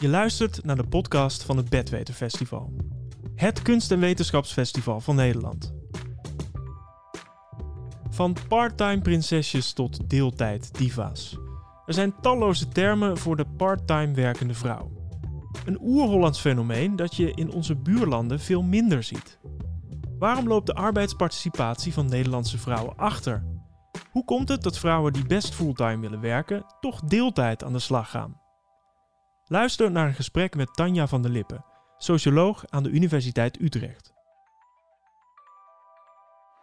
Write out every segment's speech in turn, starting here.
Je luistert naar de podcast van het Bedweter Festival. Het kunst- en wetenschapsfestival van Nederland. Van parttime prinsesjes tot deeltijd diva's. Er zijn talloze termen voor de parttime werkende vrouw. Een oer-Hollands fenomeen dat je in onze buurlanden veel minder ziet. Waarom loopt de arbeidsparticipatie van Nederlandse vrouwen achter? Hoe komt het dat vrouwen die best fulltime willen werken, toch deeltijd aan de slag gaan? Luister naar een gesprek met Tanja van der Lippen, socioloog aan de Universiteit Utrecht.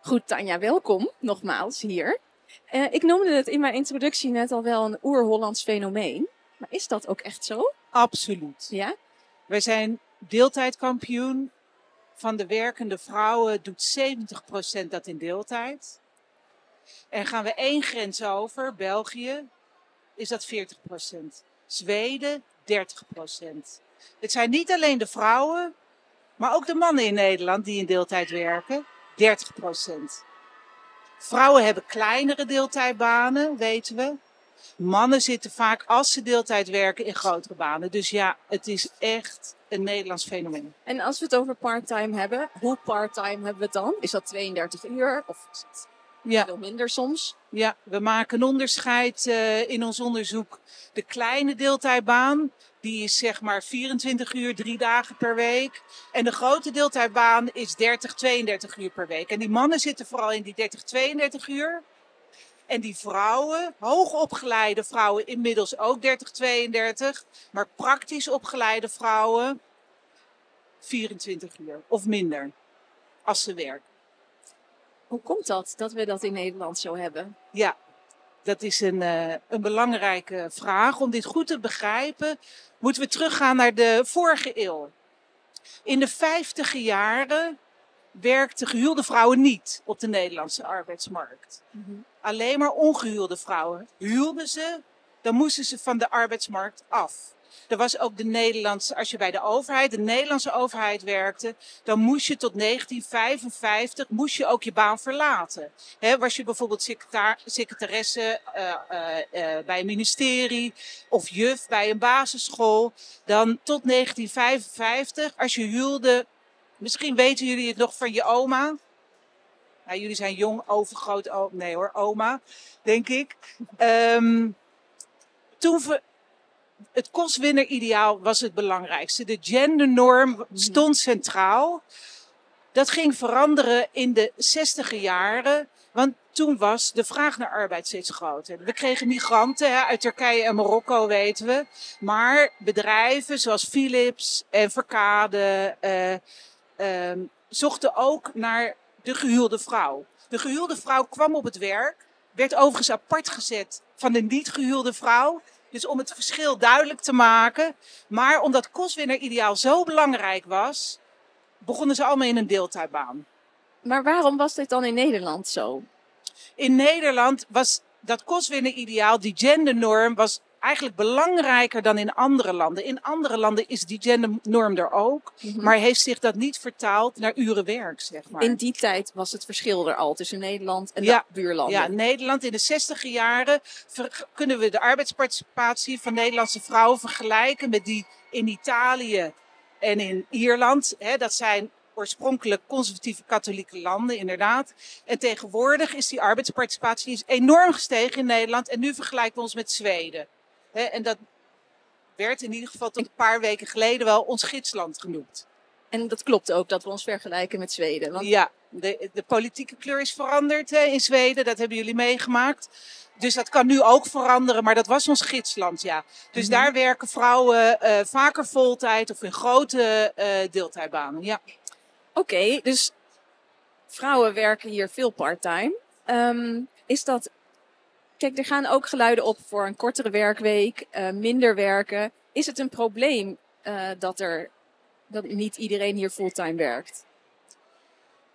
Goed, Tanja, welkom nogmaals hier. Uh, ik noemde het in mijn introductie net al wel een oer-Hollands fenomeen. Maar is dat ook echt zo? Absoluut. Ja? Wij zijn deeltijdkampioen. Van de werkende vrouwen doet 70% dat in deeltijd. En gaan we één grens over, België, is dat 40%. Zweden 30%. Het zijn niet alleen de vrouwen, maar ook de mannen in Nederland die in deeltijd werken. 30%. Vrouwen hebben kleinere deeltijdbanen, weten we. Mannen zitten vaak, als ze deeltijd werken, in grotere banen. Dus ja, het is echt een Nederlands fenomeen. En als we het over parttime hebben, hoe parttime hebben we het dan? Is dat 32 uur of is het ja. veel minder soms? Ja, we maken een onderscheid uh, in ons onderzoek. De kleine deeltijdbaan, die is zeg maar 24 uur, drie dagen per week. En de grote deeltijdbaan is 30, 32 uur per week. En die mannen zitten vooral in die 30, 32 uur. En die vrouwen, hoogopgeleide vrouwen, inmiddels ook 30, 32. Maar praktisch opgeleide vrouwen, 24 uur of minder. Als ze werken. Hoe komt dat, dat we dat in Nederland zo hebben? Ja, dat is een, uh, een belangrijke vraag. Om dit goed te begrijpen, moeten we teruggaan naar de vorige eeuw. In de vijftige jaren werkten gehuwde vrouwen niet op de Nederlandse arbeidsmarkt. Mm -hmm. Alleen maar ongehuwde vrouwen. Huwden ze, dan moesten ze van de arbeidsmarkt af. Er was ook de Nederlandse, als je bij de overheid, de Nederlandse overheid werkte, dan moest je tot 1955 moest je ook je baan verlaten. Was je bijvoorbeeld secretar, secretaresse uh, uh, uh, bij een ministerie of juf bij een basisschool, dan tot 1955, als je huwde, misschien weten jullie het nog van je oma. Nou, jullie zijn jong, overgroot, oh, nee hoor, oma, denk ik. Um, toen we, het kostwinnerideaal was het belangrijkste. De gendernorm stond centraal. Dat ging veranderen in de zestiger jaren. Want toen was de vraag naar arbeid steeds groter. We kregen migranten hè, uit Turkije en Marokko, weten we. Maar bedrijven zoals Philips en Verkade uh, uh, zochten ook naar de gehuwde vrouw. De gehuwde vrouw kwam op het werk, werd overigens apart gezet van de niet gehuwde vrouw. Dus om het verschil duidelijk te maken. Maar omdat kostwinnerideaal zo belangrijk was, begonnen ze allemaal in een deeltijdbaan. Maar waarom was dit dan in Nederland zo? In Nederland was dat kostwinnerideaal, die gendernorm, was eigenlijk belangrijker dan in andere landen. In andere landen is die gendernorm er ook, mm -hmm. maar heeft zich dat niet vertaald naar uren werk, zeg maar. In die tijd was het verschil er al tussen Nederland en ja, de buurlanden. Ja, Nederland in de 60 jaren kunnen we de arbeidsparticipatie van Nederlandse vrouwen vergelijken met die in Italië en in Ierland. Hè, dat zijn oorspronkelijk conservatieve katholieke landen, inderdaad. En tegenwoordig is die arbeidsparticipatie enorm gestegen in Nederland. En nu vergelijken we ons met Zweden. En dat werd in ieder geval tot een paar weken geleden wel ons gidsland genoemd. En dat klopt ook, dat we ons vergelijken met Zweden. Want... Ja, de, de, politieke kleur is veranderd hè, in Zweden, dat hebben jullie meegemaakt. Dus dat kan nu ook veranderen, maar dat was ons gidsland, ja. Dus mm -hmm. daar werken vrouwen uh, vaker voltijd of in grote uh, deeltijdbanen, ja. Oké, okay, dus vrouwen werken hier veel parttime. Um, is dat Kijk, er gaan ook geluiden op voor een kortere werkweek, uh, minder werken. Is het een probleem uh, dat, er, dat niet iedereen hier fulltime werkt?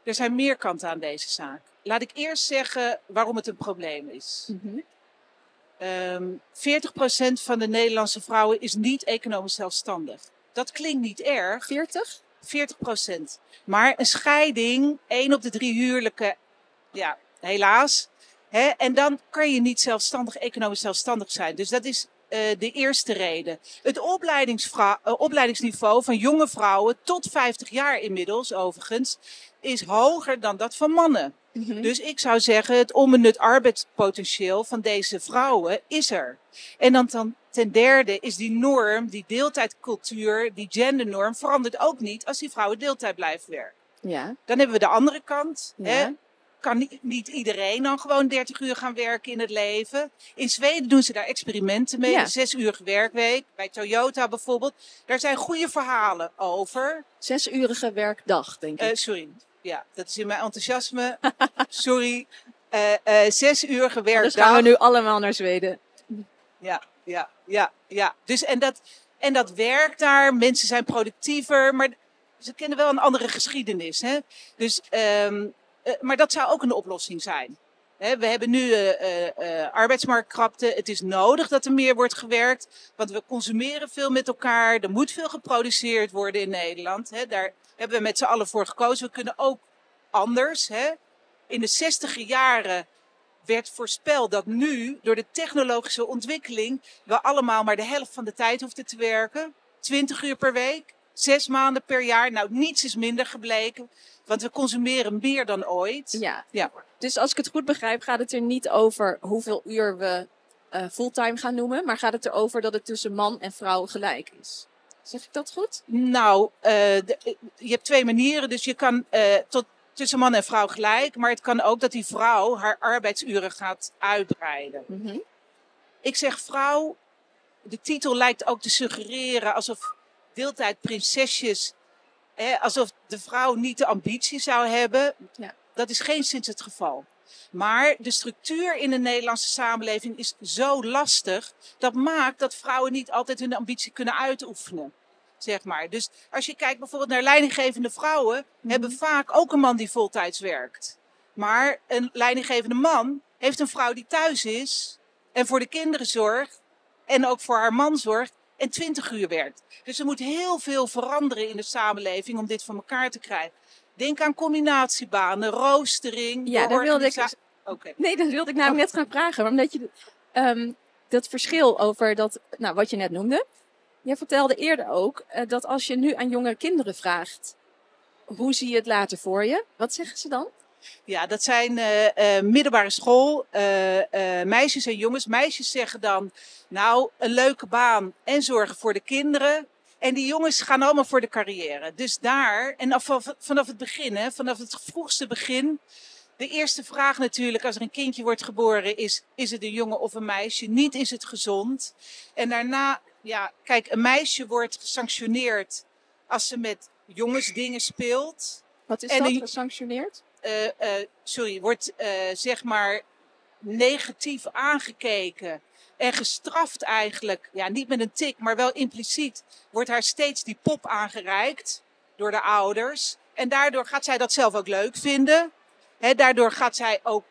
Er zijn meer kanten aan deze zaak. Laat ik eerst zeggen waarom het een probleem is. Mm -hmm. um, 40% van de Nederlandse vrouwen is niet economisch zelfstandig. Dat klinkt niet erg. 40? 40%. Maar een scheiding, één op de drie huwelijken, ja, helaas, He, en dan kan je niet zelfstandig, economisch zelfstandig zijn. Dus dat is eh, de eerste reden. Het opleidingsvra- eh, opleidingsniveau van jonge vrouwen tot 50 jaar inmiddels, overigens, is hoger dan dat van mannen. Mhm. Dus ik zou zeggen, het onbenut arbeidspotentieel van deze vrouwen is er. En dan, dan ten derde is die norm, die deeltijdcultuur, die gendernorm, verandert ook niet als die vrouwen deeltijd blijven werken. Ja. Dan hebben we de andere kant. Ja. Hè? Kan niet, iedereen dan gewoon 30 uur gaan werken in het leven. In Zweden doen ze daar experimenten mee. Ja. Een zes-urige werkweek. Bij Toyota bijvoorbeeld. Daar zijn goede verhalen over. Zesurige werkdag, denk ik. Eh, sorry. Ja, dat is in mijn enthousiasme. sorry. Eh eh zes-urige werkdag. dus gaan we nu allemaal naar Zweden. Ja, ja, ja, ja. Dus en dat, en dat werkt daar. Mensen zijn productiever, maar ze kennen wel een andere geschiedenis. Hè? Dus, ehm, eh, maar dat zou ook een oplossing zijn. We hebben nu eh, arbeidsmarktkrapte. Het is nodig dat er meer wordt gewerkt. Want we consumeren veel met elkaar. Er moet veel geproduceerd worden in Nederland. Daar hebben we met z'n allen voor gekozen. We kunnen ook anders. In de zestiger jaren werd voorspeld dat nu, door de technologische ontwikkeling, we allemaal maar de helft van de tijd hoefden te werken. 20 uur per week, zes maanden per jaar. Nou, niets is minder gebleken, want we consumeren meer dan ooit. Ja. Ja. Dus als ik het goed begrijp, gaat het er niet over hoeveel uur we eh, fulltime gaan noemen, maar gaat het erover dat het tussen man en vrouw gelijk is. Zeg ik dat goed? Nou, eh, de- je hebt twee manieren. Dus je kan eh, tot, tussen man en vrouw gelijk, maar het kan ook dat die vrouw haar arbeidsuren gaat uitbreiden. Mhm. Ik zeg vrouw, de titel lijkt ook te suggereren alsof deeltijdprinsesjes, hè, alsof de vrouw niet de ambitie zou hebben. Ja. Dat is geen sinds het geval. Maar de structuur in de Nederlandse samenleving is zo lastig, dat maakt dat vrouwen niet altijd hun ambitie kunnen uitoefenen. Zeg maar. Dus als je kijkt bijvoorbeeld naar leidinggevende vrouwen, hebben vaak ook een man die voltijds werkt. Maar een leidinggevende man heeft een vrouw die thuis is en voor de kinderen zorgt en ook voor haar man zorgt en 20 uur werkt. Dus er moet heel veel veranderen in de samenleving om dit voor elkaar te krijgen. Denk aan combinatiebanen, roostering. Ja, daar wilde ik. organisa- Oké. Nee, dat wilde ik namelijk net gaan vragen. Maar Omdat je ehm, dat verschil over dat, nou, wat je net noemde. Jij vertelde eerder ook eh, dat als je nu aan jonge kinderen vraagt. Hoe zie je het later voor je? Wat zeggen ze dan? Ja, dat zijn eh, eh, middelbare school, eh, meisjes en jongens. Meisjes zeggen dan, nou, een leuke baan en zorgen voor de kinderen. En die jongens gaan allemaal voor de carrière. Dus daar, en af- vanaf, het begin, hè, vanaf het vroegste begin. De eerste vraag natuurlijk, als er een kindje wordt geboren, is: is het een jongen of een meisje? Niet is het gezond. En daarna, ja, kijk, een meisje wordt gesanctioneerd als ze met jongens dingen speelt Wat is En dat gesanctioneerd? Eh, eh, sorry, wordt eh, zeg maar negatief aangekeken en gestraft eigenlijk. Ja, niet met een tik, maar wel impliciet. Wordt haar steeds die pop aangereikt door de ouders. En daardoor gaat zij dat zelf ook leuk vinden. Hè, daardoor gaat zij ook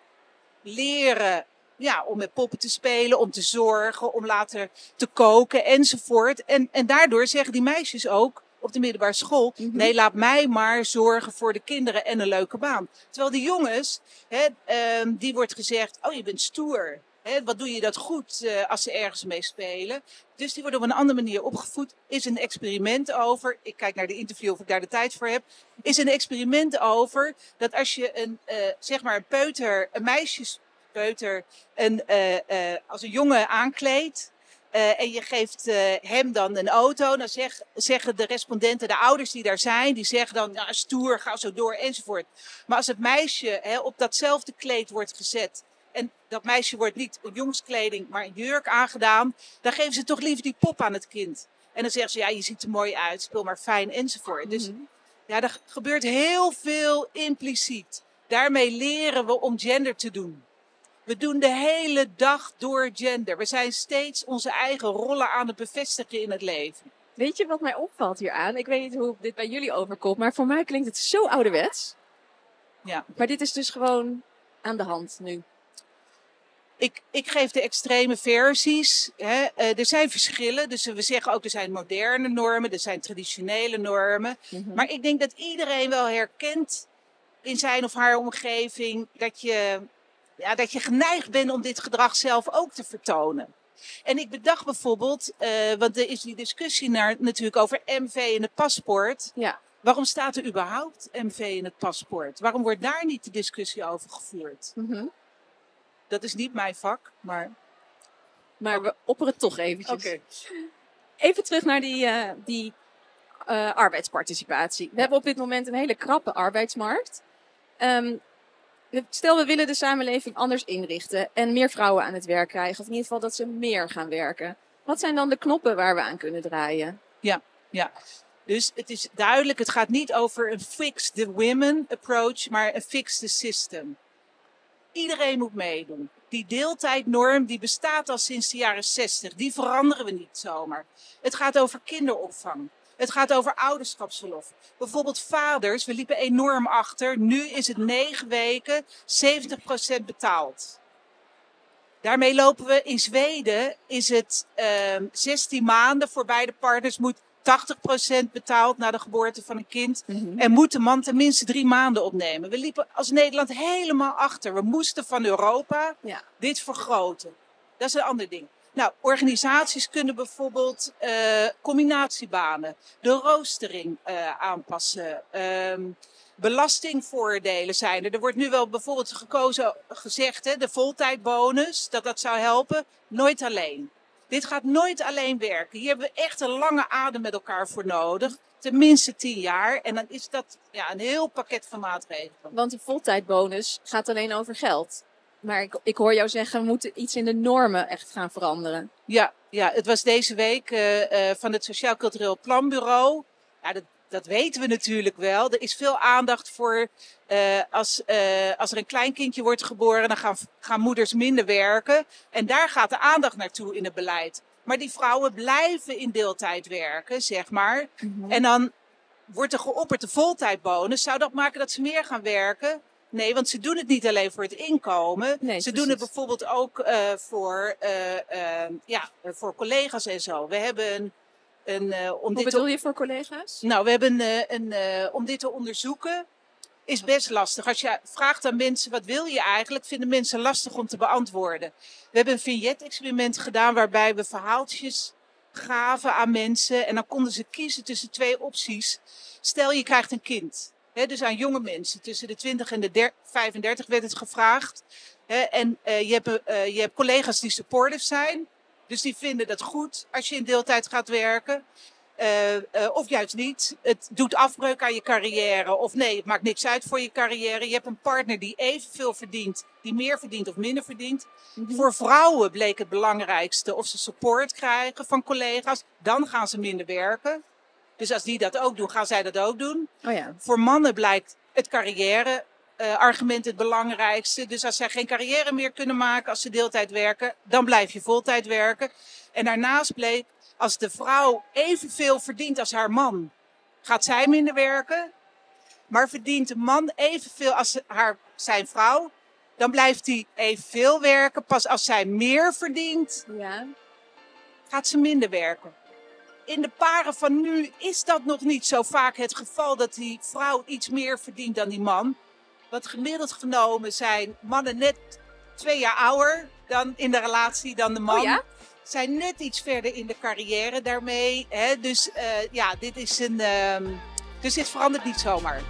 leren ja, om met poppen te spelen, om te zorgen, om later te koken enzovoort. En, en daardoor zeggen die meisjes ook op de middelbare school: Mhm. nee, laat mij maar zorgen voor de kinderen en een leuke baan. Terwijl die jongens, hè, ehm, die wordt gezegd: oh, je bent stoer. Hè, wat doe je dat goed eh, als ze ergens mee spelen? Dus die worden op een andere manier opgevoed. Is een experiment over. Ik kijk naar de interview of ik daar de tijd voor heb. Is een experiment over dat als je een, eh, zeg maar een peuter, een meisjespeuter, een, eh, als een jongen aankleedt. Eh, en je geeft eh, hem dan een auto. Dan zeg, zeggen de respondenten, de ouders die daar zijn, die zeggen dan nou, stoer, ga zo door enzovoort. Maar als het meisje hè, op datzelfde kleed wordt gezet. En dat meisje wordt niet een jongenskleding, maar een jurk aangedaan. Dan geven ze toch liever die pop aan het kind. En dan zeggen ze, ja, je ziet er mooi uit, speel maar fijn enzovoort. Dus Mhm. ja, er gebeurt heel veel impliciet. Daarmee leren we om gender te doen. We doen de hele dag door gender. We zijn steeds onze eigen rollen aan het bevestigen in het leven. Weet je wat mij opvalt hieraan? Ik weet niet hoe dit bij jullie overkomt, maar voor mij klinkt het zo ouderwets. Ja. Maar dit is dus gewoon aan de hand nu. Ik, ik geef de extreme versies. Hè. Eh, er zijn verschillen. Dus we zeggen ook er zijn moderne normen, er zijn traditionele normen. Mhm. Maar ik denk dat iedereen wel herkent in zijn of haar omgeving dat je, ja, dat je geneigd bent om dit gedrag zelf ook te vertonen. En ik bedacht bijvoorbeeld, eh, want er is die discussie naar, natuurlijk over MV in het paspoort. Ja. Waarom staat er überhaupt MV in het paspoort? Waarom wordt daar niet de discussie over gevoerd? Mhm. Dat is niet mijn vak, maar. Maar we opperen het toch eventjes. Even terug naar die, eh, die eh, arbeidsparticipatie. We hebben op dit moment een hele krappe arbeidsmarkt. Ehm, stel, we willen de samenleving anders inrichten en meer vrouwen aan het werk krijgen. Of in ieder geval dat ze meer gaan werken. Wat zijn dan de knoppen waar we aan kunnen draaien? Ja, dus het is duidelijk, het gaat niet over een fix the women approach, maar een fix the system. Iedereen moet meedoen. Die deeltijdnorm die bestaat al sinds de jaren 60, die veranderen we niet zomaar. Het gaat over kinderopvang. Het gaat over ouderschapsverlof. Bijvoorbeeld vaders, we liepen enorm achter. Nu is het negen weken, 70% betaald. Daarmee lopen we in Zweden, is het ehm 16 maanden voor beide partners, moet 80% betaald na de geboorte van een kind. En moet de man tenminste drie maanden opnemen. We liepen als Nederland helemaal achter. We moesten van Europa Ja. dit vergroten. Dat is een ander ding. Nou, organisaties kunnen bijvoorbeeld eh, combinatiebanen, de roostering eh, aanpassen. ehm, belastingvoordelen zijn er. Er wordt nu wel bijvoorbeeld gekozen, gezegd, hè, de voltijdbonus, dat dat zou helpen. Nooit alleen. Dit gaat nooit alleen werken. Hier hebben we echt een lange adem met elkaar voor nodig. Tenminste tien jaar. En dan is dat ja, een heel pakket van maatregelen. Want de voltijdbonus gaat alleen over geld. Maar ik, ik hoor jou zeggen, we moeten iets in de normen echt gaan veranderen. Ja, ja het was deze week eh, eh, van het Sociaal Cultureel Planbureau. Ja, dat, dat weten we natuurlijk wel. Er is veel aandacht voor eh, als, als er een kleinkindje wordt geboren, dan gaan, gaan moeders minder werken. En daar gaat de aandacht naartoe in het beleid. Maar die vrouwen blijven in deeltijd werken, zeg maar. En dan wordt er geopperd de voltijdbonus. Zou dat maken dat ze meer gaan werken? Nee, want ze doen het niet alleen voor het inkomen. Nee, ze doen het bijvoorbeeld ook eh, voor, eh, eh, ja, voor collega's en zo. We hebben een. een eh, om Hoe dit bedoel te, je voor collega's? nou, we hebben een, een, om dit te onderzoeken. Is best lastig. Als je vraagt aan mensen wat wil je eigenlijk, vinden mensen lastig om te beantwoorden. We hebben een vignet-experiment gedaan waarbij we verhaaltjes gaven aan mensen. En dan konden ze kiezen tussen twee opties. Stel je krijgt een kind. Hè, dus aan jonge mensen tussen de 20 en de der- 35 werd het gevraagd. En eh, je, hebt, eh, je hebt collega's die supportive zijn. Dus die vinden dat goed als je in deeltijd gaat werken. Eh, of juist niet. Het doet afbreuk aan je carrière. Of nee, het maakt niks uit voor je carrière. Je hebt een partner die evenveel verdient, die meer verdient of minder verdient. Voor vrouwen bleek het belangrijkste of ze support krijgen van collega's. Dan gaan ze minder werken. Dus als die dat ook doen, gaan zij dat ook doen. Oh ja. Voor mannen blijkt het carrière eh, argument het belangrijkste. Dus als zij geen carrière meer kunnen maken als ze deeltijd werken, dan blijf je voltijd werken. En daarnaast bleek, als de vrouw evenveel verdient als haar man, gaat zij minder werken. Maar verdient de man evenveel als haar, zijn vrouw, dan blijft hij evenveel werken. Pas als zij meer verdient, Ja. gaat ze minder werken. In de paren van nu is dat nog niet zo vaak het geval dat die vrouw iets meer verdient dan die man. Want gemiddeld genomen zijn mannen net twee jaar ouder dan in de relatie dan de man. Oh ja? Zijn net iets verder in de carrière daarmee. Hè? Dus eh, ja, dit is een. ehm, dus dit verandert niet zomaar.